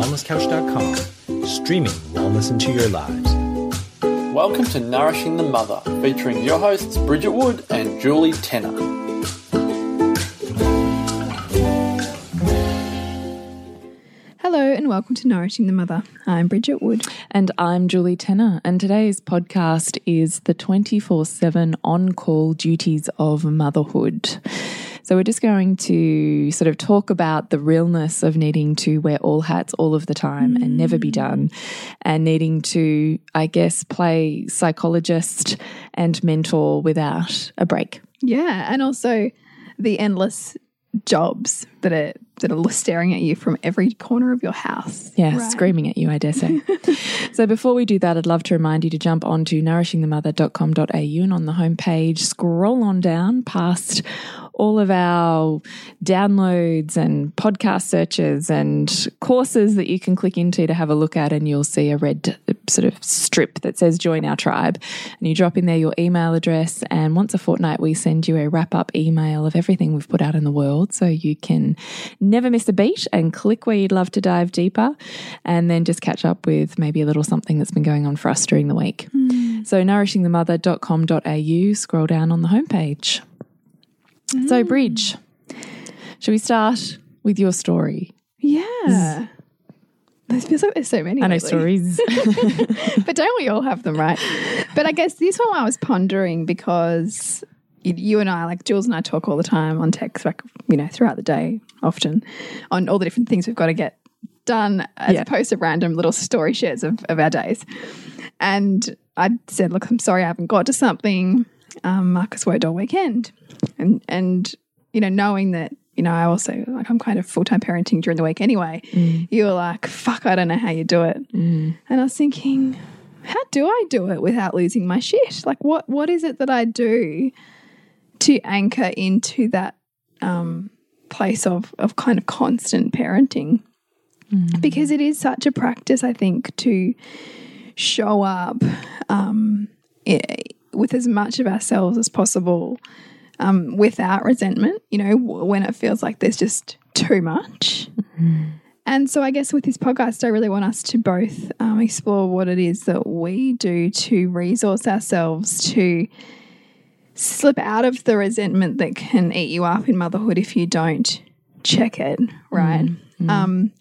wellnesscouch.com, streaming wellness into your lives. Welcome to Nourishing the Mother, featuring your hosts Bridget Wood and Julie Tenner. Hello and welcome to Nourishing the Mother. I'm Bridget Wood. And I'm Julie Tenner. And today's podcast is the 24 7 on call duties of motherhood. So, we're just going to sort of talk about the realness of needing to wear all hats all of the time mm. and never be done, and needing to, I guess, play psychologist and mentor without a break. Yeah. And also the endless jobs that are that are staring at you from every corner of your house. Yeah, right. screaming at you, I dare say. so before we do that, I'd love to remind you to jump onto nourishingthemother.com.au and on the homepage, scroll on down past all of our downloads and podcast searches and courses that you can click into to have a look at, and you'll see a red sort of strip that says join our tribe. And you drop in there your email address, and once a fortnight, we send you a wrap up email of everything we've put out in the world so you can never miss a beat and click where you'd love to dive deeper, and then just catch up with maybe a little something that's been going on for us during the week. Mm. So, nourishingthemother.com.au, scroll down on the homepage. Mm. So, Bridge, should we start with your story? Yeah. There feels like there's so many. I know stories. but don't we all have them, right? But I guess this one I was pondering because you and I, like Jules and I, talk all the time on text, like, you know, throughout the day, often on all the different things we've got to get done as yeah. opposed to random little story shares of, of our days. And I said, Look, I'm sorry I haven't got to something. Um, Marcus worked all weekend and and you know knowing that you know I also like I'm kind of full time parenting during the week anyway. Mm. You're like fuck, I don't know how you do it, mm. and I was thinking, how do I do it without losing my shit? Like what what is it that I do to anchor into that um, place of of kind of constant parenting? Mm. Because it is such a practice, I think, to show up um, it, with as much of ourselves as possible um, without resentment, you know, when it feels like there's just too much. Mm. And so, I guess with this podcast, I really want us to both um, explore what it is that we do to resource ourselves to slip out of the resentment that can eat you up in motherhood if you don't check it, right? Mm. Mm. Um,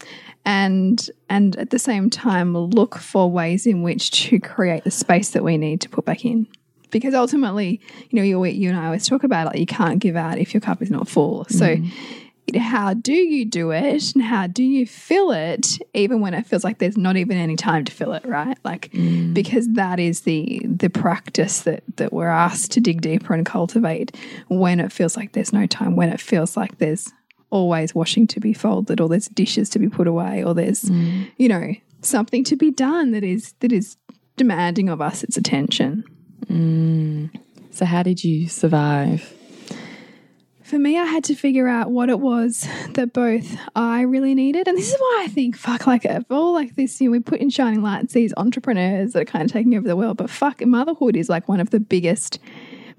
and and at the same time, look for ways in which to create the space that we need to put back in because ultimately, you know, you, you and I always talk about it, like you can't give out if your cup is not full. So, mm. how do you do it and how do you fill it even when it feels like there's not even any time to fill it, right? Like, mm. because that is the the practice that that we're asked to dig deeper and cultivate when it feels like there's no time, when it feels like there's always washing to be folded or there's dishes to be put away or there's mm. you know something to be done that is that is demanding of us its attention Mm. So, how did you survive? For me, I had to figure out what it was that both I really needed. And this is why I think, fuck, like, of all like this, you know, we put in shining lights these entrepreneurs that are kind of taking over the world. But fuck, motherhood is like one of the biggest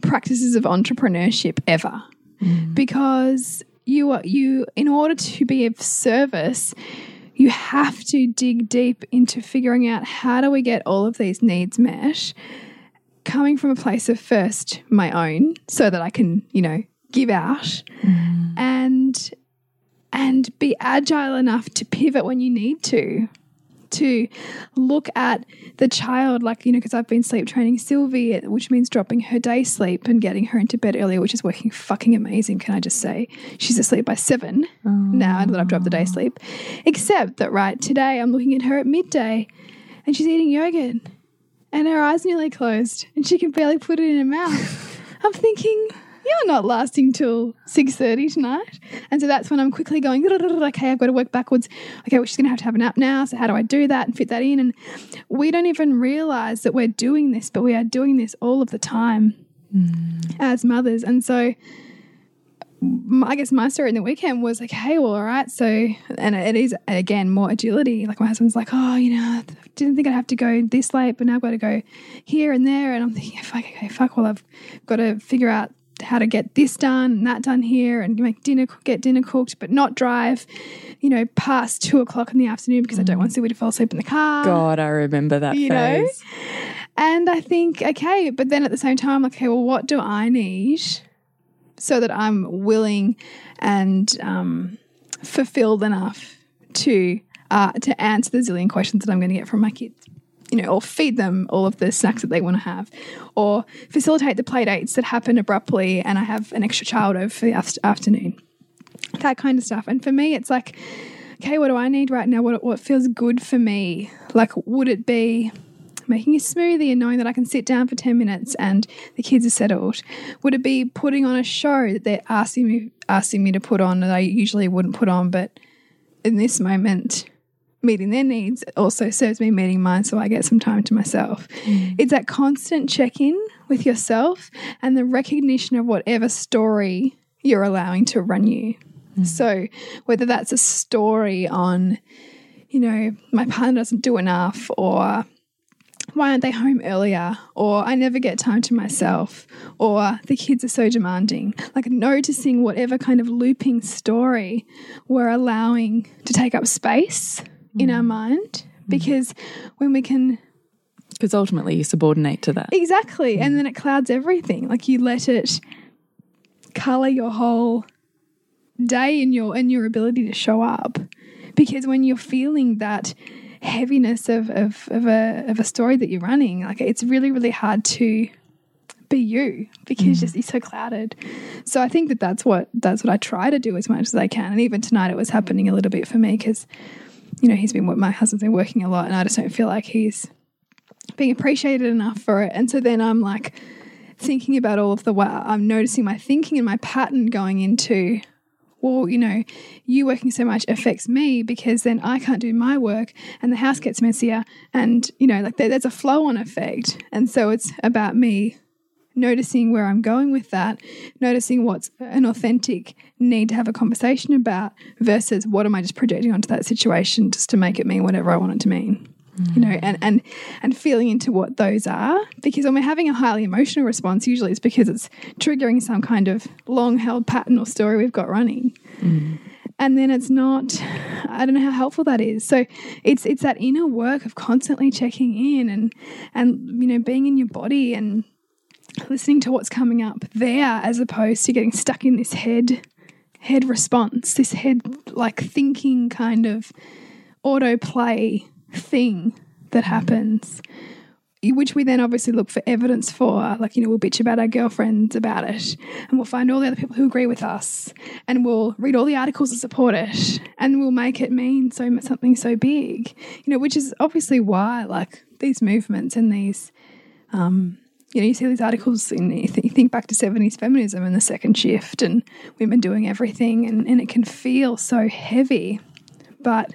practices of entrepreneurship ever. Mm. Because you are, you, in order to be of service, you have to dig deep into figuring out how do we get all of these needs met coming from a place of first my own so that I can, you know, give out mm. and and be agile enough to pivot when you need to to look at the child like you know because I've been sleep training Sylvie which means dropping her day sleep and getting her into bed earlier which is working fucking amazing can I just say she's asleep by 7 oh. now that I've dropped the day sleep except that right today I'm looking at her at midday and she's eating yogurt and her eyes nearly closed and she can barely put it in her mouth. I'm thinking, you're not lasting till 6.30 tonight. And so that's when I'm quickly going, okay, I've got to work backwards. Okay, well, she's going to have to have a nap now. So how do I do that and fit that in? And we don't even realize that we're doing this, but we are doing this all of the time mm. as mothers. And so I guess my story in the weekend was like, hey, well, all right. So, and it is again more agility. Like my husband's like, oh, you know, didn't think I'd have to go this late, but now I've got to go here and there. And I'm thinking, fuck, okay, fuck. Well, I've got to figure out how to get this done and that done here and make dinner, get dinner cooked, but not drive, you know, past two o'clock in the afternoon because I don't want mm. Sylvie to fall asleep in the car. God, I remember that You know? And I think, okay, but then at the same time, okay, well, what do I need so that I'm willing and um, fulfilled enough to uh, to answer the zillion questions that I'm going to get from my kids? You know, or feed them all of the snacks that they want to have, or facilitate the play dates that happen abruptly, and I have an extra child over for the af- afternoon. That kind of stuff. And for me, it's like, okay, what do I need right now? What what feels good for me? Like, would it be making a smoothie and knowing that I can sit down for 10 minutes and the kids are settled? Would it be putting on a show that they're asking me asking me to put on that I usually wouldn't put on, but in this moment meeting their needs also serves me meeting mine so I get some time to myself. Mm. It's that constant check-in with yourself and the recognition of whatever story you're allowing to run you. Mm. So whether that's a story on you know, my partner doesn't do enough, or why aren't they home earlier? Or I never get time to myself, or the kids are so demanding. Like noticing whatever kind of looping story we're allowing to take up space in mm. our mind. Because when we can Because ultimately you subordinate to that. Exactly. And mm. then it clouds everything. Like you let it color your whole day and your and your ability to show up. Because when you're feeling that heaviness of, of, of a of a story that you're running, like it's really, really hard to be you because mm. just you're so clouded. So I think that that's what that's what I try to do as much as I can. And even tonight, it was happening a little bit for me because you know he's been my husband's been working a lot, and I just don't feel like he's being appreciated enough for it. And so then I'm like thinking about all of the wow, I'm noticing my thinking and my pattern going into, well, you know, you working so much affects me because then I can't do my work and the house gets messier. And, you know, like there, there's a flow on effect. And so it's about me noticing where I'm going with that, noticing what's an authentic need to have a conversation about versus what am I just projecting onto that situation just to make it mean whatever I want it to mean. You know, and, and and feeling into what those are. Because when we're having a highly emotional response, usually it's because it's triggering some kind of long held pattern or story we've got running. Mm. And then it's not I don't know how helpful that is. So it's it's that inner work of constantly checking in and and you know, being in your body and listening to what's coming up there as opposed to getting stuck in this head head response, this head like thinking kind of autoplay thing that happens, which we then obviously look for evidence for. Like, you know, we'll bitch about our girlfriends about it, and we'll find all the other people who agree with us, and we'll read all the articles that support it, and we'll make it mean so something so big, you know, which is obviously why, like, these movements and these, um, you know, you see these articles and you, th- you think back to 70s feminism and the second shift and women doing everything, and, and it can feel so heavy. But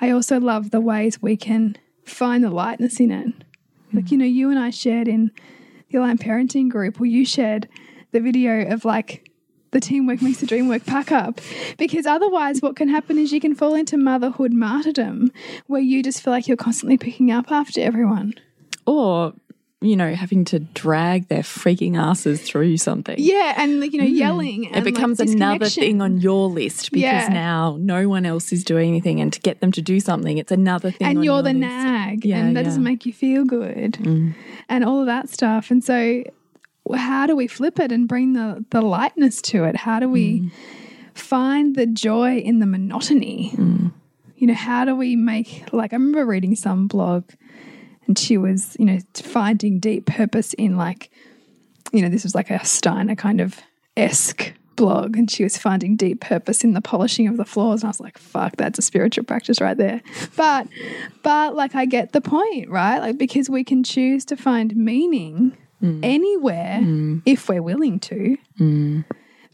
I also love the ways we can find the lightness in it. Like, you know, you and I shared in the Aligned Parenting group, well, you shared the video of like the teamwork makes the dream work pack up. Because otherwise, what can happen is you can fall into motherhood martyrdom where you just feel like you're constantly picking up after everyone. Or, you know, having to drag their freaking asses through something. Yeah, and like, you know, mm. yelling. It and, like, becomes another thing on your list because Yeah. now no one else is doing anything, and to get them to do something, it's another thing. and you're your the list. nag Yeah, and that yeah. doesn't make you feel good mm. and all of that stuff and so how do we flip it and bring the the lightness to it how do we mm. find the joy in the monotony you know how do we make like i remember reading some blog and she was you know finding deep purpose in like you know this was like a steiner kind of esque blog and she was finding deep purpose in the polishing of the floors. And i was like fuck that's a spiritual practice right there. But but like i get the point right? Like because we can choose to find meaning mm. anywhere mm. if we're willing to. Mm.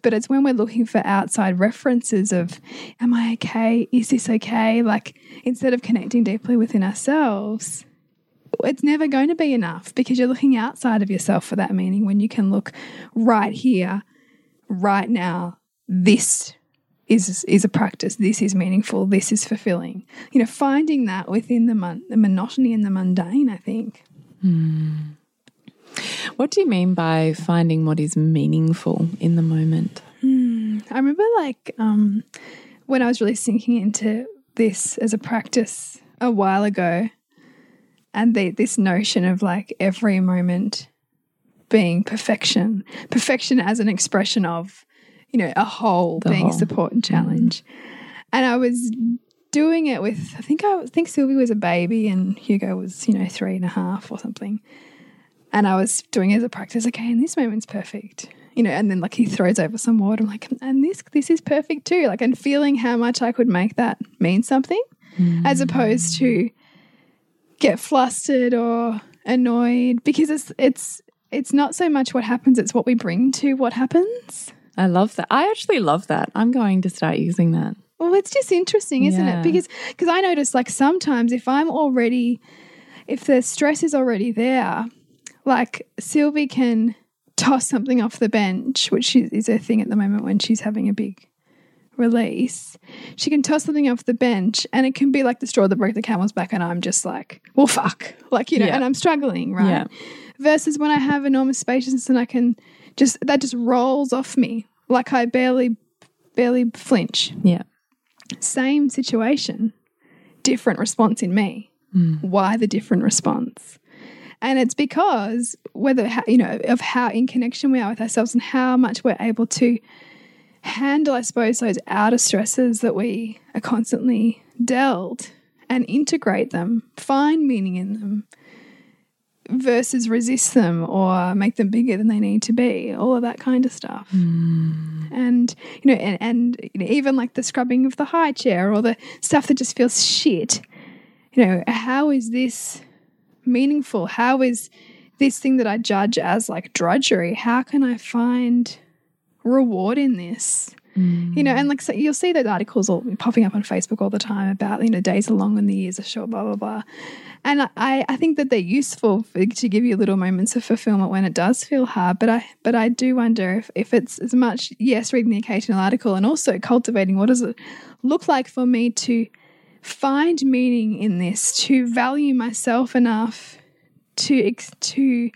But it's when we're looking for outside references of am i okay? Is this okay? Like instead of connecting deeply within ourselves it's never going to be enough because you're looking outside of yourself for that meaning when you can look right here right now this is is a practice. This is meaningful. This is fulfilling. You know finding that within the, mon- the monotony and the mundane i think. What do you mean by finding what is meaningful in the moment? I remember like um, when I was really sinking into this as a practice a while ago, and the, this notion of like every moment being perfection, perfection as an expression of, you know, a whole The being whole. support and mm. challenge. And I was doing it with, I think I, think Sylvie was a baby and Hugo was, you know, three and a half or something. And I was doing it as a practice, okay, and this moment's perfect. You know, and then like he throws over some water. I'm like, and this this is perfect too. Like and feeling how much I could make that mean something mm. as opposed to get flustered or annoyed because it's it's it's not so much what happens, it's what we bring to what happens. I love that. I actually love that. I'm going to start using that. Well, it's just interesting, isn't Yeah. it? Because because I notice like sometimes if I'm already if the stress is already there, like Sylvie can toss something off the bench, which is, is a thing at the moment when she's having a big release. She can toss something off the bench and it can be like the straw that broke the camel's back and I'm just like, well fuck. Like, you know, Yeah. and I'm struggling, right? Yeah. Versus when I have enormous spaciousness and I can just that just rolls off me. Like I barely barely flinch Yeah. same situation, different response in me. Mm. Why the different response? And it's because whether you know of how in connection we are with ourselves and how much we're able to handle, I suppose, those outer stresses that we are constantly dealt and integrate them, find meaning in them, versus resist them or make them bigger than they need to be. All of that kind of stuff. Hmm. And you know and, and you know, even like the scrubbing of the high chair or the stuff that just feels shit. You know how is this meaningful? How is this thing that i judge as like drudgery? How can i find reward in this you know and like so you'll see those articles all popping up on facebook all the time about you know days are long and the years are short blah blah blah and I, I think that they're useful for, to give you little moments of fulfillment when it does feel hard. But I but I do wonder if, if it's as much yes reading the occasional article and also cultivating what does it look like for me to find meaning in this, to value myself enough to to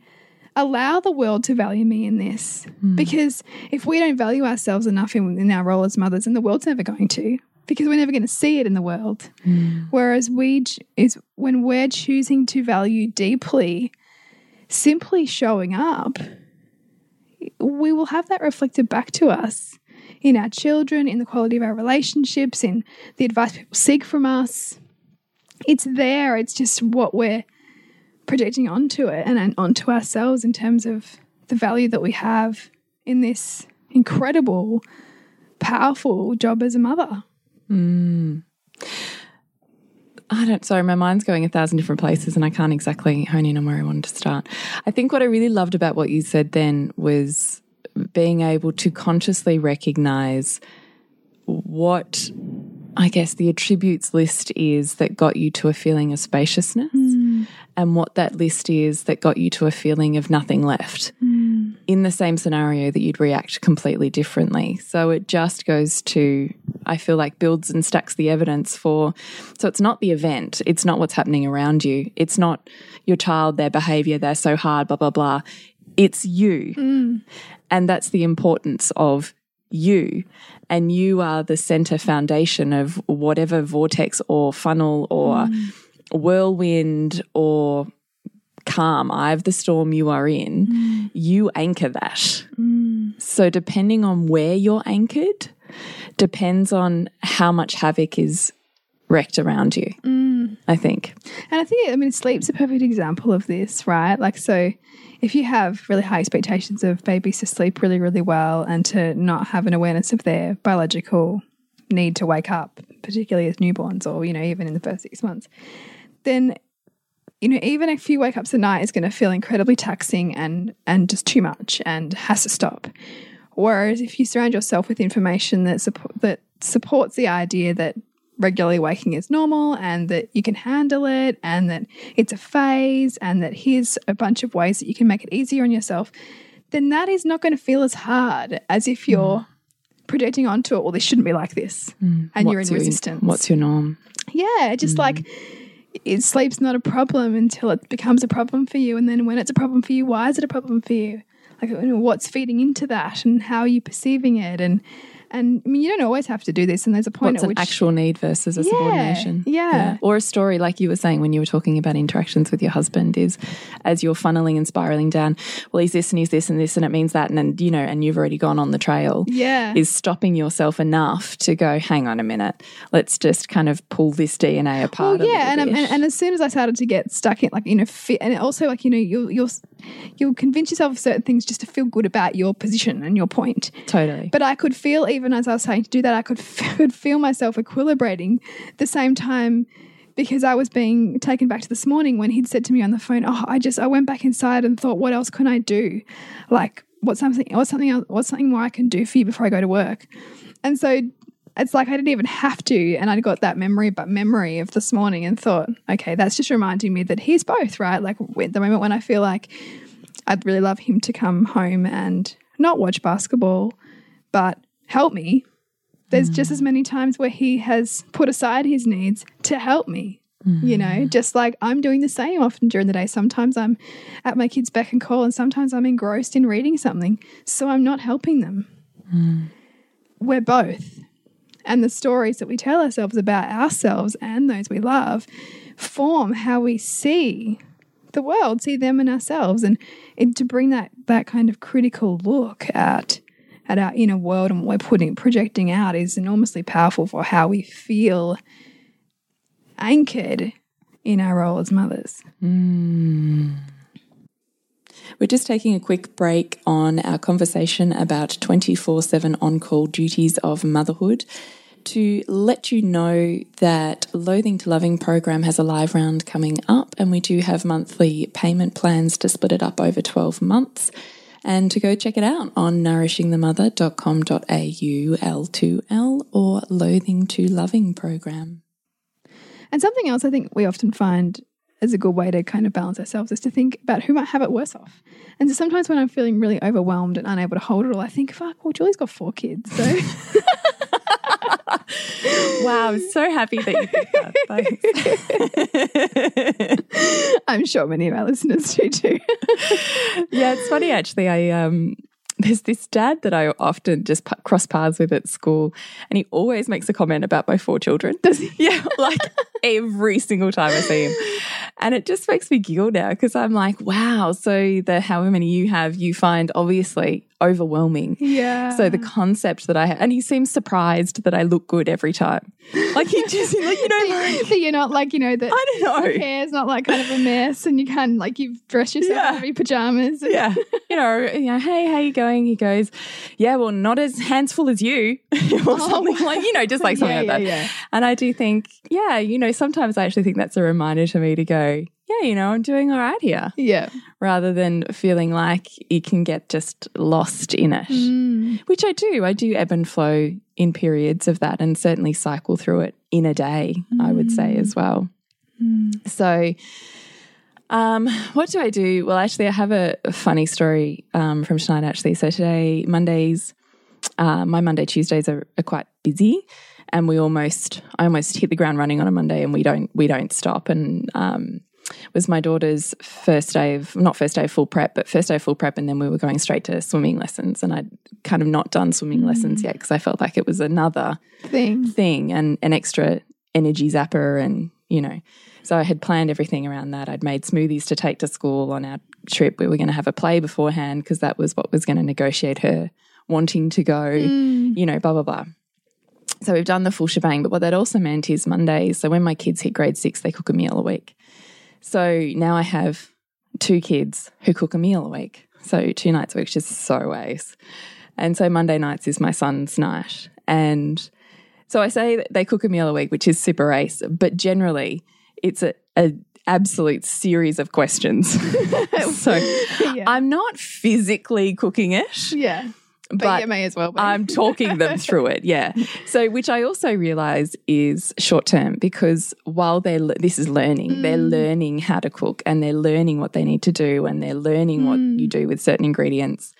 allow the world to value me in this. Hmm. Because if we don't value ourselves enough in, in our role as mothers, and the world's never going to, because we're never going to see it in the world. Hmm. Whereas we is when we're choosing to value deeply, simply showing up, we will have that reflected back to us in our children, in the quality of our relationships, in the advice people seek from us. It's there. It's just what we're projecting onto it and, onto ourselves in terms of the value that we have in this incredible, powerful job as a mother. Hmm. I don't, sorry, my mind's going a thousand different places and I can't exactly hone in on where I wanted to start. I think what I really loved about what you said then was being able to consciously recognize what I guess the attributes list is that got you to a feeling of spaciousness hmm. And what that list is that got you to a feeling of nothing left hmm. in the same scenario that you'd react completely differently. So it just goes to, I feel like, builds and stacks the evidence for. So it's not the event, it's not what's happening around you, it's not your child, their behavior, they're so hard, blah, blah, blah. It's you. Hmm. And that's the importance of you. And you are the center foundation of whatever vortex or funnel or hmm. Whirlwind or calm, eye of the storm you are in, you anchor that. So, depending on where you're anchored, depends on how much havoc is wrecked around you, I think. And I think, I mean, sleep's a perfect example of this, right? Like, so if you have really high expectations of babies to sleep really, really well and to not have an awareness of their biological need to wake up, particularly as newborns or, you know, even in the first six months, then, you know, even a few wake ups a night is going to feel incredibly taxing and, and just too much and has to stop. Whereas if you surround yourself with information that, support, that supports the idea that regularly waking is normal and that you can handle it and that it's a phase and that here's a bunch of ways that you can make it easier on yourself, then that is not going to feel as hard as if you're mm. projecting onto it, well, this shouldn't be like this. Mm. And you're in your- resistance. What's your norm? Yeah, just like mm. It, sleep's not a problem until it becomes a problem for you. And then when it's a problem for you, why is it a problem for you? Like, what's feeding into that and how are you perceiving it? And, and I mean, you don't always have to do this. And there's a point What's at an which actual need versus a subordination? yeah. Or a story like you were saying when you were talking about interactions with your husband is as you're funneling and spiraling down, well, he's this and he's this and this and it means that and then, you know, and you've already gone on the trail. Yeah. Is stopping yourself enough to go, hang on a minute, let's just kind of pull this DNA apart. Well, a yeah, and, and and as soon as I started to get stuck in, like you know, fit, and also like you know, you'll you'll you'll convince yourself of certain things just to feel good about your position and your point. totally. But I could feel, even as I was saying to do that, I could could feel myself equilibrating the same time because I was being taken back to this morning when he'd said to me on the phone, "Oh, I just I went back inside and thought, what else can I do? Like, what's something, what's something else, what's something more I can do for you before I go to work?" And so it's like I didn't even have to, and I got that memory, but memory of this morning, and thought, okay, that's just reminding me that he's both right. Like the moment when I feel like I'd really love him to come home and not watch basketball, but help me. There's just mm. as many times where he has put aside his needs to help me. You know, mm. just like I'm doing the same often during the day. Sometimes I'm at my kids' beck and call, and sometimes I'm engrossed in reading something. So I'm not helping them. Mm. We're both. And the stories that we tell ourselves about ourselves and those we love form how we see the world, see them and ourselves, and, and to bring that that kind of critical look at at our inner world and what we're putting projecting out is enormously powerful for how we feel anchored in our role as mothers. Mm. We're just taking a quick break on our conversation about 24 7 on call duties of motherhood to let you know that Loathing to Loving program has a live round coming up, and we do have monthly payment plans to split it up over 12 months. And to go check it out on nourishingthemother.com.au L2L or Loathing to Loving program. And something else I think we often find is a good way to kind of balance ourselves is to think about who might have it worse off. And so sometimes when I'm feeling really overwhelmed and unable to hold it all, I think, fuck, well, Julie's got four kids. So Wow, I'm so happy that you think that. I'm sure many of our listeners do too. yeah, it's funny actually. I um there's this dad that I often just p- cross paths with at school, and he always makes a comment about my four children. Does he? Yeah, like every single time I see him, and it just makes me giggle now because I'm like, wow. So the however many you have, you find obviously overwhelming. yeah. So the concept that I have, and he seems surprised that I look good every time. Like he just like you know like so you're not like, you know, that I don't know. your hair's not like kind of a mess and you can like you've dressed yourself Yeah. in your pajamas. and- yeah, you know, you know, hey, how you going? He goes, yeah, well, not as hands full as you, or oh. something like, you know, just like something Yeah, like that. yeah, yeah. And I do think, yeah, you know, sometimes I actually think that's a reminder to me to go, yeah, you know, I'm doing all right here, Yeah. rather than feeling like you can get just lost in it, Mm. which I do. I do ebb and flow in periods of that, and certainly cycle through it in a day. I would say as well. So. Um, what do I do? Well, actually, I have a, funny story um, from tonight. Actually, so today, Mondays, uh, my Monday Tuesdays are, are quite busy, and we almost, I almost hit the ground running on a Monday, and we don't, we don't stop. And um, was my daughter's first day of, not first day of full prep, but first day of full prep, and then we were going straight to swimming lessons, and I'd kind of not done swimming mm. lessons yet because I felt like it was another Thing. thing and an extra energy zapper and you know. So i had planned everything around that. I'd made smoothies to take to school on our trip. We were going to have a play beforehand because that was what was going to negotiate her wanting to go mm. you know blah blah blah. So we've done the full shebang but what that also meant is mondays so when my kids hit grade six they cook a meal a week so now i have two kids who cook a meal a week so two nights a week which is so ace and so monday nights is my son's night and so I say that they cook a meal a week, which is super ace, but generally it's a, a absolute series of questions. so Yeah. I'm not physically cooking it, yeah. But, but you may as well be. I'm talking them through it. Yeah. So, which I also realize is short term because while they're, this is learning, they're mm. learning how to cook and they're learning what they need to do and they're learning what you mm. do with certain ingredients.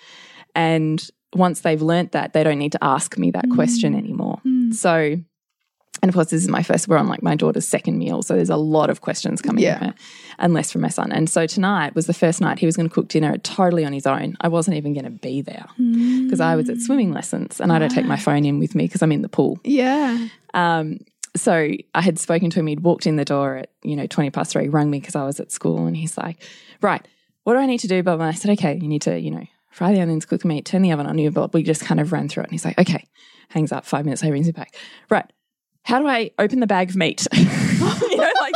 And once they've learnt that, they don't need to ask me that question mm. anymore. So, And of course, this is my first, we're on like my daughter's second meal. So there's a lot of questions coming Yeah. from her and less from my son. And so tonight was the first night he was going to cook dinner totally on his own. I wasn't even going to be there because I was at swimming lessons and I don't take my phone in with me because I'm in the pool. Yeah. Um, so I had spoken to him. He'd walked in the door at, you know, 20 past three, rung me because I was at school. And he's like, right, what do I need to do? Blah. I said, okay, you need to, you know, fry the onions, cook the meat, turn the oven on. You, but we just kind of ran through it. And he's like, okay, hangs up five minutes later, rings me back. Right. How do I open the bag of meat? you know, like,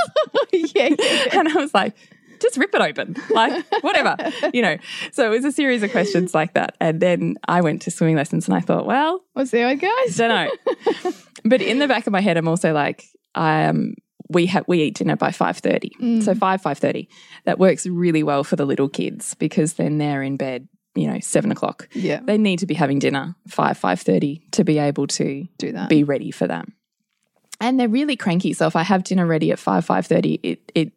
yeah. yeah. and I was like, just rip it open, like whatever, you know. So it was a series of questions like that. And then I went to swimming lessons and I thought, well, We'll see how it goes. don't know. but in the back of my head, I'm also like, um, we have we eat dinner by five thirty, so five five thirty. That works really well for the little kids because then they're in bed, you know, seven o'clock. Yeah. They need to be having dinner five five thirty to be able to Do that. be ready for that. And they're really cranky. So if I have dinner ready at five five thirty, it it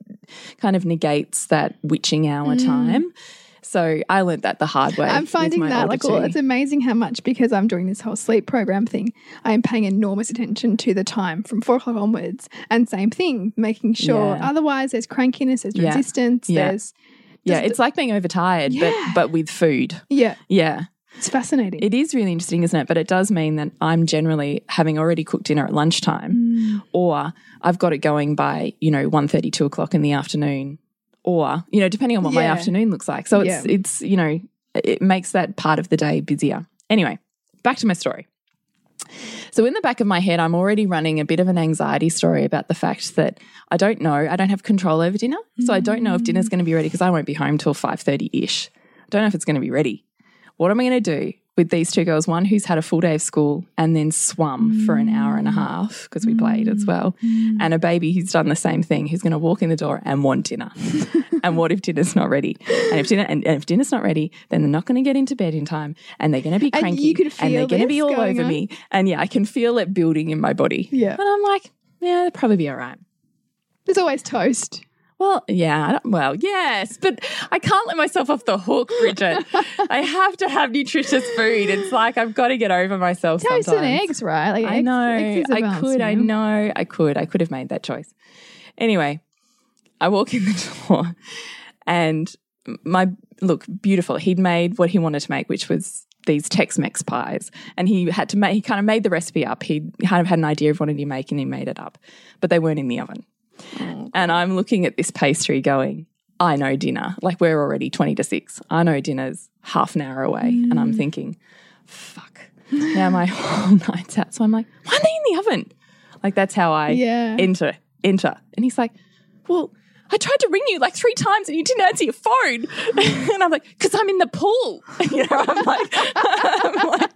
kind of negates that witching hour time. So I learned that the hard way. Mm. I'm finding that like all, it's amazing how much because I'm doing this whole sleep program thing. I am paying enormous attention to the time from four o'clock onwards, and same thing, making sure. Yeah. Otherwise, there's crankiness, there's Yeah. resistance, Yeah. there's yeah, it's like being overtired, but but with food. yeah, Yeah. It's fascinating. It is really interesting, isn't it? But it does mean that I'm generally having already cooked dinner at lunchtime, mm. or I've got it going by you know 1.30, 2 o'clock in the afternoon, or you know depending on what my afternoon looks like. So it's Yeah. it's you know it makes that part of the day busier. Anyway, back to my story. So in the back of my head, I'm already running a bit of an anxiety story about the fact that I don't know, I don't have control over dinner, so I don't know if dinner's mm. going to be ready because I won't be home till five thirty ish. I don't know if it's going to be ready. What am I going to do with these two girls? One who's had a full day of school and then swum for an hour and a mm. half because we played as mm. well, mm. and a baby who's done the same thing who's going to walk in the door and want dinner. and what if dinner's not ready? And if dinner and, and if dinner's not ready, then they're not going to get into bed in time, and they're going to be And cranky, you could and they're going to be all over on. me, and yeah, I can feel it building in my body. Yeah. and I'm like, yeah, they'll probably be all right. There's always toast. Well, yeah, well, yes, but I can't let myself off the hook, Bridget. I have to have nutritious food. It's like I've got to get over myself Toast sometimes. and eggs, right? Like I eggs- know. eggs I could. I know. I could. I could have made that choice. Anyway, I walk in the door and my look beautiful. He'd made what he wanted to make, which was these Tex-Mex pies, and he had to make. He kind of made the recipe up. He kind of had an idea of what he make, and he made it up, but they weren't in the oven. And I'm looking at this pastry, going, I know dinner. Like we're already twenty to six. I know dinner's half an hour away, and I'm mm. thinking, fuck. Now my whole night's out. So I'm like, why are they in the oven? Like that's how I Yeah. enter, enter. And he's like, well, I tried to ring you like three times and you didn't answer your phone. and I'm like, because I'm in the pool. you know, I'm like, I'm like-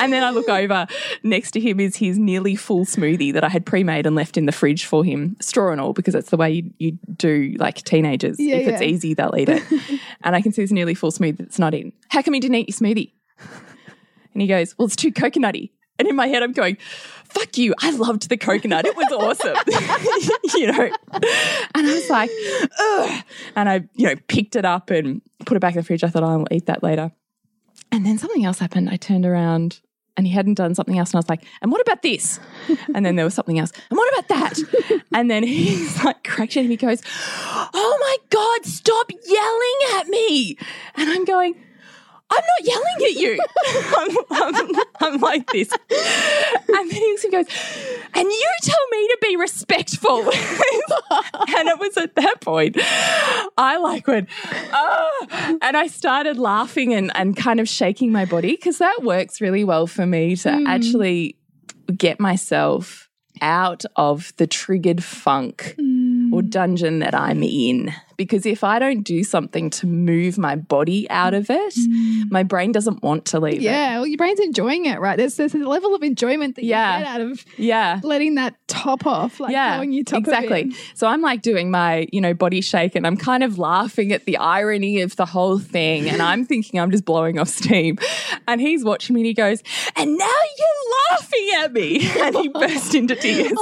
and then I look over next to him is his nearly full smoothie that I had pre-made and left in the fridge for him, straw and all, because that's the way you, you do like teenagers. Yeah, if it's easy, they'll eat it. and I can see his nearly full smoothie that's not in. How come you didn't eat your smoothie? And he goes, Well, it's too coconutty. And in my head, I'm going, Fuck you. I loved the coconut. It was awesome. you know? And I was like, Ugh. And I, you know, picked it up and put it back in the fridge. I thought, I'll eat that later. And then something else happened. I turned around and he hadn't done something else. And I was like, And what about this? And then there was something else. And what about that? And then he's like, cracked and he goes, Oh my God, stop yelling at me. And I'm going, I'm not yelling at you. I'm, I'm, I'm like this. And then he goes, and you tell me to be respectful. and it was at that point, I like went, oh, and I started laughing and, and kind of shaking my body because that works really well for me to hmm. actually get myself out of the triggered funk hmm. or dungeon that I'm in. Because if I don't do something to move my body out of it, mm. my brain doesn't want to leave it. Yeah, well, your brain's enjoying it, right? There's, there's a level of enjoyment that Yeah. you get out of Yeah. letting that top off, like yeah, going you top exactly. So I'm like doing my, you know, body shake and I'm kind of laughing at the irony of the whole thing. And I'm thinking I'm just blowing off steam. And he's watching me and he goes, and now you're laughing at me. And he burst into tears.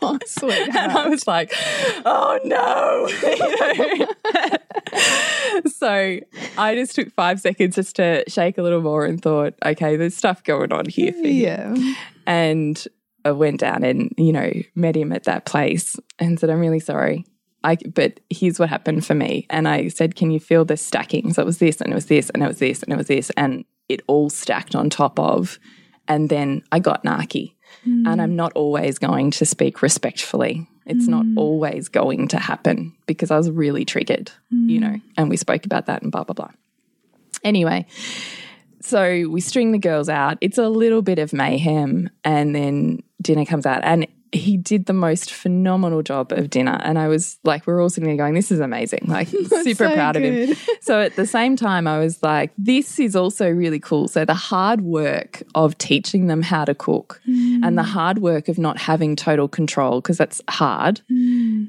Oh, sweetheart. And I was like, oh no. You so I just took five seconds just to shake a little more and thought, okay, there's stuff going on here for him. Yeah. And I went down and, you know, met him at that place and said, I'm really sorry. I, but here's what happened for me. And I said, Can you feel the stacking? So it was this, and it was this, and it was this, and it was this. And it all stacked on top of. And then I got narky. Hmm. And I'm not always going to speak respectfully. It's not mm. always going to happen because I was really triggered, you mm. know, and we spoke about that and blah, blah, blah. Anyway, so we string the girls out. It's a little bit of mayhem, and then dinner comes out. And he did the most phenomenal job of dinner. And I was like, we're all sitting there going, this is amazing. Like, super so proud of him. So at the same time, I was like, this is also really cool. So the hard work of teaching them how to cook mm. and the hard work of not having total control, because that's hard, mm.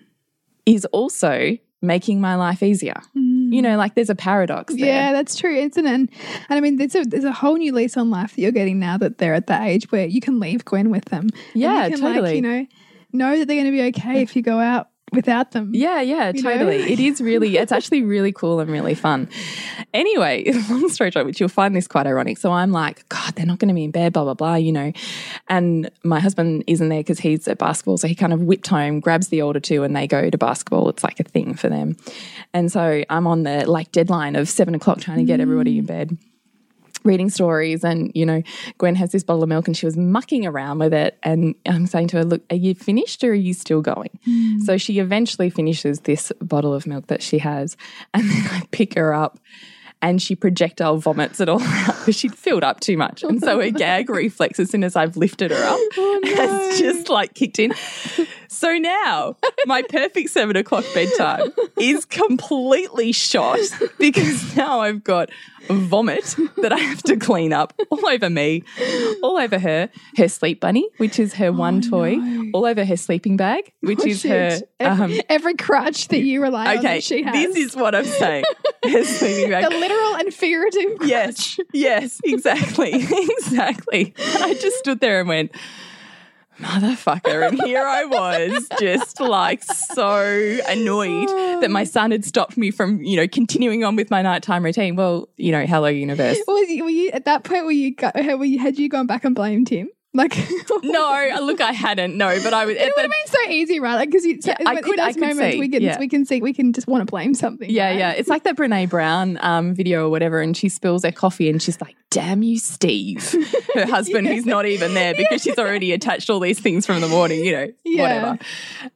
is also making my life easier. Mm. You know, like there's a paradox there. Yeah, that's true, isn't it? And, and I mean, there's a there's a whole new lease on life that you're getting now that they're at that age where you can leave Gwen with them. And Yeah, you can, totally. Like, you know, know that they're going to be okay if you go out without them. Yeah, yeah, You know? totally. It is really, it's actually really cool and really fun. Anyway, long story short, which you'll find this quite ironic. So I'm like, God, they're not going to be in bed, blah, blah, blah, you know. And my husband isn't there because he's at basketball. So he kind of whipped home, grabs the older two, and they go to basketball. It's like a thing for them. And so I'm on the like deadline of seven o'clock trying to get everybody in mm. bed reading stories and you know gwen has this bottle of milk and she was mucking around with it and i'm saying to her look are you finished or are you still going? Mm. So she eventually finishes this bottle of milk that she has and then i pick her up and she projectile vomits it all out because she'd filled up too much. And so her gag reflex as soon as i've lifted her up oh, has just like kicked in so now my perfect seven o'clock bedtime is completely shot because now I've got vomit that I have to clean up all over me, all over her, her sleep bunny, which is her one toy, all over her sleeping bag, which Oh, is her. shit. Every, Um, every crutch that you rely on okay, that she has. this is what I'm saying. Her sleeping bag. the literal and figurative. Yes, yes, exactly, exactly. I just stood there and went, motherfucker. And here I was, just like so annoyed that my son had stopped me from, you know, continuing on with my nighttime routine. Well, you know, hello, universe. Was you, were you at that point? Were you, were you had you gone back and blamed him? Like No, look, I hadn't. No, but I was It would have been so easy, right? Like because you, Yeah, I could- those I could moments see, we can yeah. we can see we can just want to blame something. Yeah, right? yeah. It's like that Brene Brown um, video or whatever, and she spills her coffee and she's like, damn you, Steve. Her husband, who's not even there because she's already attached all these things from the morning, you know, Yeah. whatever.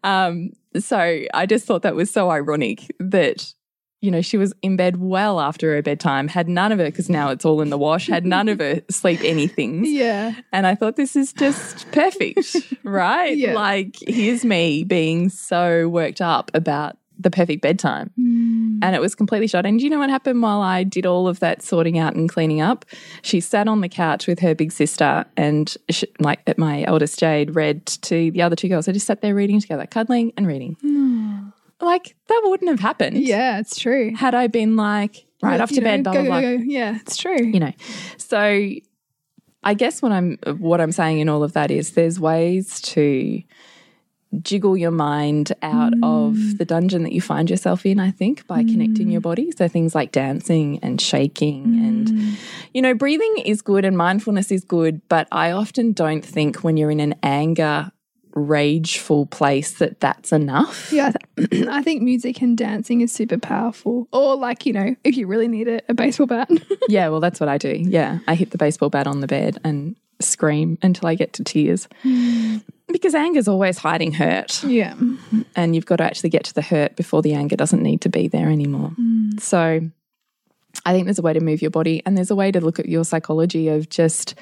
Um, so I just thought that was so ironic that, you know, she was in bed well after her bedtime, had none of her, because now it's all in the wash, had none of her sleep anything. Yeah. And I thought this is just perfect, right? Yeah. Like, here's me being so worked up about the perfect bedtime. Mm. And it was completely shot. And do you know what happened while I did all of that sorting out and cleaning up? She sat on the couch with her big sister, and sh like at my eldest Jade read to the other two girls. They just sat there reading together, cuddling and reading. Mm. Like, that wouldn't have happened. Yeah, it's true. had I been like, right off You to know, bed, blah, go, blah, blah. go, go. Yeah, it's true. you know. So i guess what i'm what i'm saying in all of that is there's ways to jiggle your mind out of mm. the dungeon that you find yourself in i think by mm. connecting your body. So things like dancing and shaking mm. and you know breathing is good and mindfulness is good but i often don't think when you're in an anger rageful place that that's enough Yeah, I, th- I think music and dancing is super powerful. Or like you know, if you really need it, a baseball bat. Yeah, well, that's what I do. Yeah, I hit the baseball bat on the bed and scream until I get to tears. Hmm. Because anger's always hiding hurt, yeah, and you've got to actually get to the hurt before the anger doesn't need to be there anymore. Hmm. So, I think there's a way to move your body, and there's a way to look at your psychology of just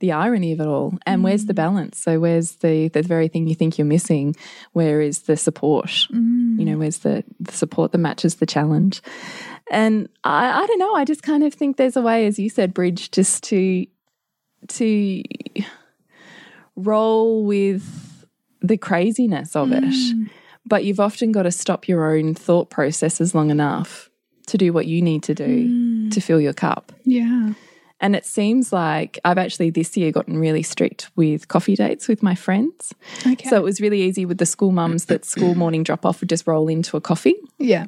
the irony of it all. And where's the mm. balance? So, where's the the very thing you think you're missing? Where is the support? You know, mm. where's the, the support that matches the challenge? And I, I don't know. I just kind of think there's a way, as you said, Bridge, just to to roll with the craziness of it. Mm. But you've often got to stop your own thought processes long enough to do what you need to do to fill your cup. yeah. And it seems like I've actually this year gotten really strict with coffee dates with my friends. Okay. So it was really easy with the school mums that school morning drop off would just roll into a coffee. yeah,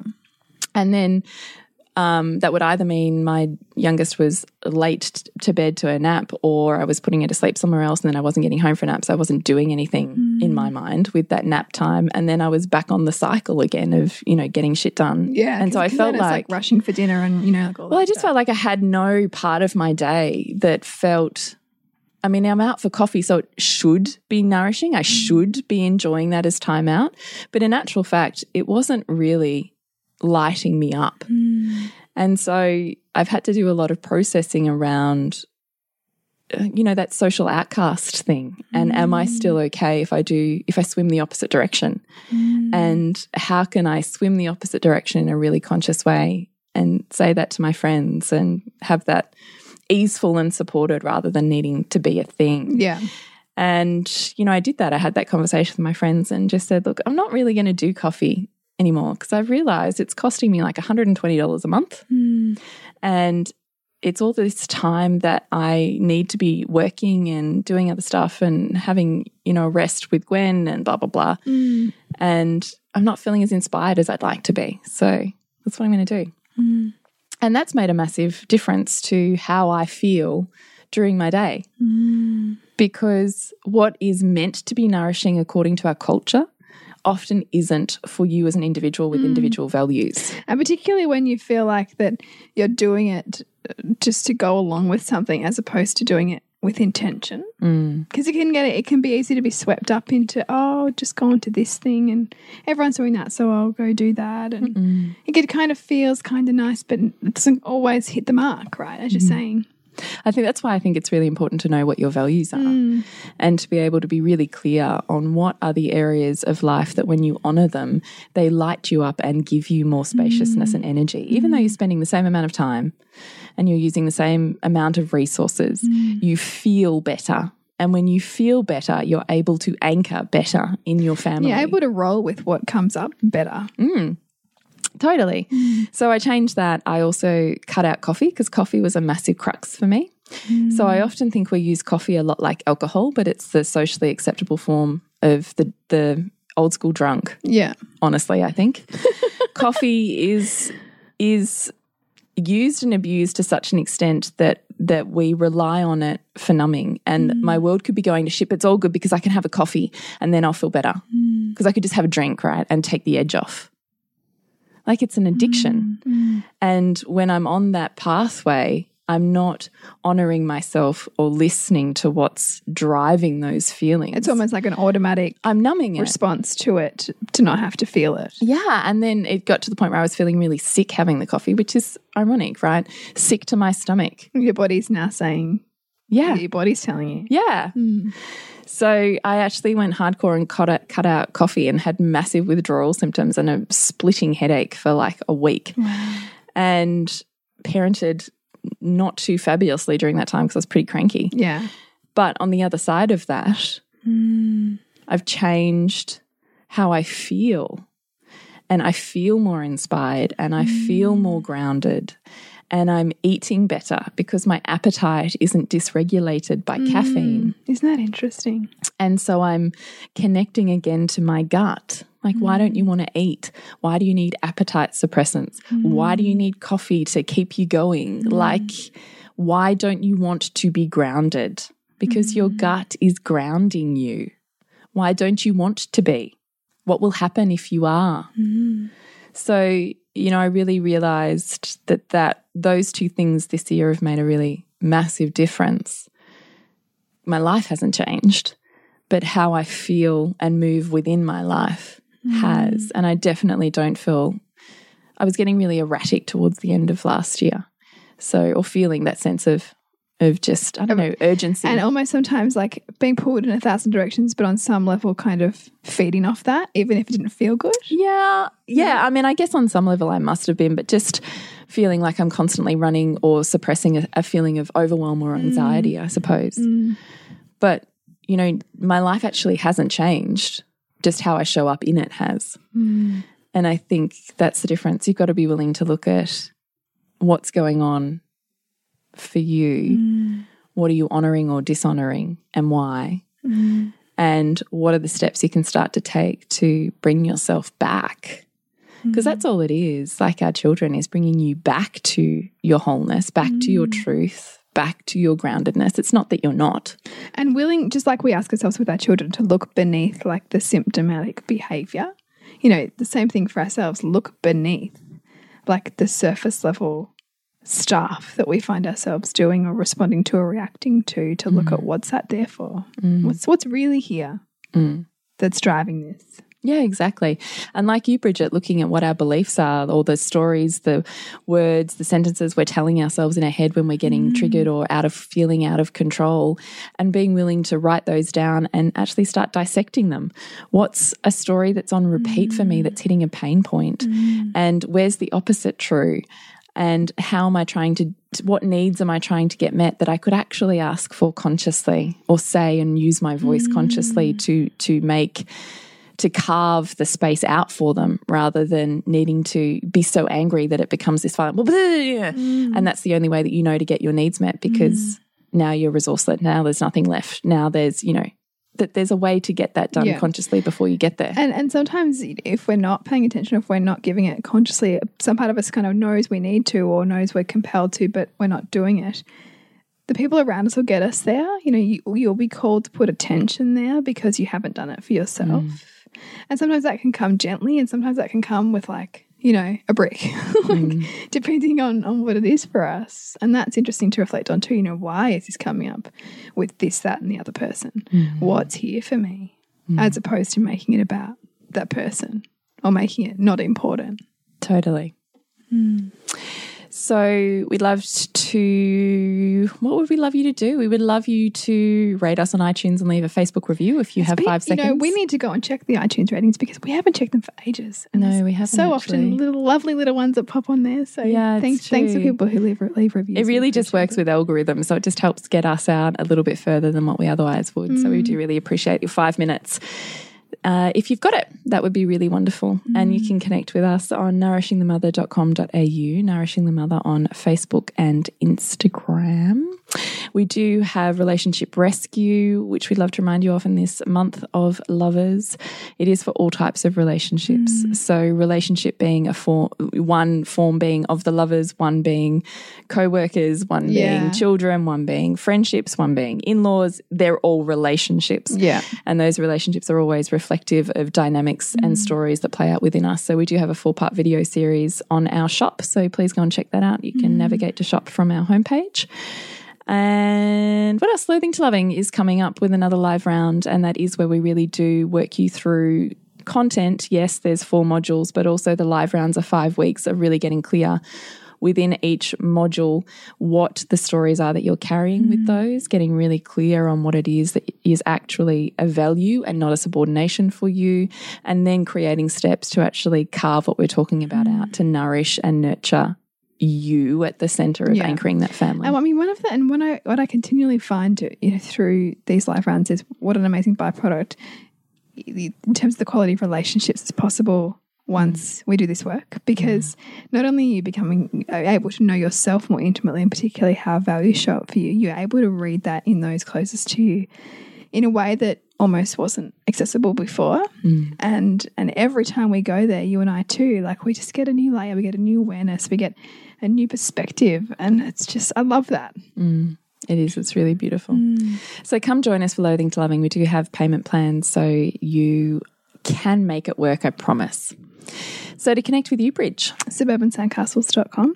And then um, that would either mean my youngest was late to bed to a nap or I was putting her to sleep somewhere else and then I wasn't getting home for a nap. So I wasn't doing anything mm. in my mind with that nap time. And then I was back on the cycle again of, you know, getting shit done. Yeah. And so I felt like, like, rushing for dinner and, you know, like well, I just stuff. felt like I had no part of my day that felt I mean, I'm out for coffee, so it should be nourishing. I should be enjoying that as time out. But in actual fact, it wasn't really lighting me up. Mm. And so I've had to do a lot of processing around, uh, you know, that social outcast thing. And mm. am I still mm. okay if I do, if I swim the opposite direction? Mm. And how can I swim the opposite direction in a really conscious way and say that to my friends and have that easeful and supported rather than needing to be a thing? Yeah. And, you know, I did that. I had that conversation with my friends and just said, look, I'm not really going to do coffee anymore because I've realized it's costing me like $120 a month. Mm. And it's all this time that I need to be working and doing other stuff and having, you know, rest with Gwen and blah, blah, blah. Mm. And I'm not feeling as inspired as I'd like to be. So that's what I'm going to do. Mm. And that's made a massive difference to how I feel during my day. Mm. Because what is meant to be nourishing according to our culture often isn't for you as an individual with mm. individual values. And particularly when you feel like that you're doing it uh, just to go along with something as opposed to doing it with intention. Because mm. it can get it, it can be easy to be swept up into, oh, just go into this thing and everyone's doing that, so I'll go do that. And mm -mm. it kind of feels kind of nice, but it doesn't always hit the mark, right? As you're saying. I think that's why I think it's really important to know what your values are mm. and to be able to be really clear on what are the areas of life that when you honor them, they light you up and give you more spaciousness mm. and energy. Even though you're spending the same amount of time and you're using the same amount of resources, mm. you feel better and when you feel better, you're able to anchor better in your family. You're able to roll with what comes up better. Mm. Totally. So I changed that. I also cut out coffee because coffee was a massive crux for me. Mm. So I often think we use coffee a lot like alcohol, but it's the socially acceptable form of the the old school drunk. Yeah. Honestly, I think coffee is is used and abused to such an extent that that we rely on it for numbing and mm. my world could be going to shit it's all good because i can have a coffee and then i'll feel better because mm. i could just have a drink right and take the edge off like it's an addiction. Mm, mm. And when I'm on that pathway, I'm not honoring myself or listening to what's driving those feelings. It's almost like an automatic I'm numbing response to it to not have to feel it. Yeah. And then it got to the point where I was feeling really sick having the coffee, which is ironic, right? Sick to my stomach. Your body's now saying, Yeah. Your body's telling you. Yeah. Mm. So I actually went hardcore and cut out, cut out coffee and had massive withdrawal symptoms and a splitting headache for like a week. Wow. And parented not too fabulously during that time because I was pretty cranky. Yeah. But on the other side of that, mm. I've changed how I feel. And I feel more inspired and I mm. feel more grounded and I'm eating better because my appetite isn't dysregulated by mm, caffeine. Isn't that interesting? And so I'm connecting again to my gut. Like, mm. why don't you want to eat? Why do you need appetite suppressants? Mm. Why do you need coffee to keep you going? Mm. Like, why don't you want to be grounded? Because your mm. gut is grounding you. Why don't you want to be? What will happen if you are? Mm. So, you know, I really realized that that those two things this year have made a really massive difference. My life hasn't changed, but how I feel and move within my life mm. has. And I definitely don't feel I was getting really erratic towards the end of last year. So, or feeling that sense of of just I don't know urgency and almost sometimes like being pulled in a thousand directions, but on some level, kind of feeding off that, even if it didn't feel good. Yeah, yeah. I mean, I guess on some level I must have been, but just feeling like I'm constantly running or suppressing a, a feeling of overwhelm or anxiety, mm. I suppose. Mm. But you know, my life actually hasn't changed. Just how I show up in it has. Mm. And I think that's the difference. You've got to be willing to look at what's going on for you? Mm. What are you honoring or dishonoring and why? Mm. And what are the steps you can start to take to bring yourself back Because that's all it is. Like our children is bringing you back to your wholeness, back to your truth, back to your groundedness. It's not that you're not. And willing, just like we ask ourselves with our children, to look beneath like the symptomatic behavior. You know, the same thing for ourselves. Look beneath like the surface level stuff that we find ourselves doing or responding to or reacting to to look mm. at what's that there for? Mm. What's what's really here mm. that's driving this? Yeah, exactly. And like you, Bridget, looking at what our beliefs are, all the stories, the words, the sentences we're telling ourselves in our head when we're getting triggered or out of feeling out of control, and being willing to write those down and actually start dissecting them. What's a story that's on repeat for me that's hitting a pain point? And where's the opposite true? And how am I trying to, what needs am I trying to get met that I could actually ask for consciously or say and use my voice mm. consciously to, to make to carve the space out for them rather than needing to be so angry that it becomes this violent mm. and that's the only way that you know to get your needs met because mm. now you're resourceless. Now there's nothing left. Now there's you know that there's a way to get that done Yeah. consciously before you get there And and sometimes if we're not paying attention, if we're not giving it consciously, some part of us kind of knows we need to or knows we're compelled to, but we're not doing it. The people around us will get us there. You know, you, you'll be called to put attention there because you haven't done it for yourself. Mm. And sometimes that can come gently, and sometimes that can come with like you know a brick, like, mm. depending on on what it is for us. And that's interesting to reflect on too. You know, why is this coming up with this, that, and the other person? Mm. What's here for me? Mm. as opposed to making it about that person or making it not important. Totally. So we'd love to. What would we love you to do? We would love you to rate us on iTunes and leave a Facebook review if you have five seconds. You know, we need to go and check the iTunes ratings because we haven't checked them for ages. And No, we haven't So often, little lovely little ones that pop on there. So Yeah, thanks, thanks to people who leave leave reviews. It really just works with algorithms, so it just helps get us out a little bit further than what we otherwise would. So Mm. we do really appreciate your five minutes. Uh, if you've got it, that would be really wonderful. And Mm. you can connect with us on nourishingthemother.com.au, Nourishing the Mother on Facebook and Instagram. We do have Relationship Rescue, which we'd love to remind you of in this month of lovers. It is for all types of relationships. Mm. So, relationship being a form, one form being of the lovers, one being co workers, one Yeah. being children, one being friendships, one being in laws. They're all relationships. Yeah. And those relationships are always reflective of dynamics and stories that play out within us. So we do have a four part video series on our shop. So please go and check that out. You can navigate to shop from our homepage. And what else? Loathing to Loving is coming up with another live round. And that is where we really do work you through content. Yes, there's four modules, but also the live rounds are five weeks of really getting clear within each module what the stories are that you're carrying with mm-hmm. those, getting really clear on what it is that is actually a value and not a subordination for you, and then creating steps to actually carve what we're talking about out mm. to nourish and nurture you at the center of Yeah. anchoring that family. And I mean, one of the and what I what I continually find, you know, through these live rounds is what an amazing byproduct in terms of the quality of relationships is possible once mm. we do this work. Because not only are you becoming able to know yourself more intimately, and particularly how values show up for you, you're able to read that in those closest to you in a way that almost wasn't accessible before. Mm. And and every time we go there, you and I too, like we just get a new layer, we get a new awareness, we get a new perspective. And it's just I love that. Mm. It is. It's really beautiful. Mm. So come join us for Loathing to Loving. We do have payment plans, so you can make it work, I promise. So to connect with you, Bridge, suburbansandcastles.com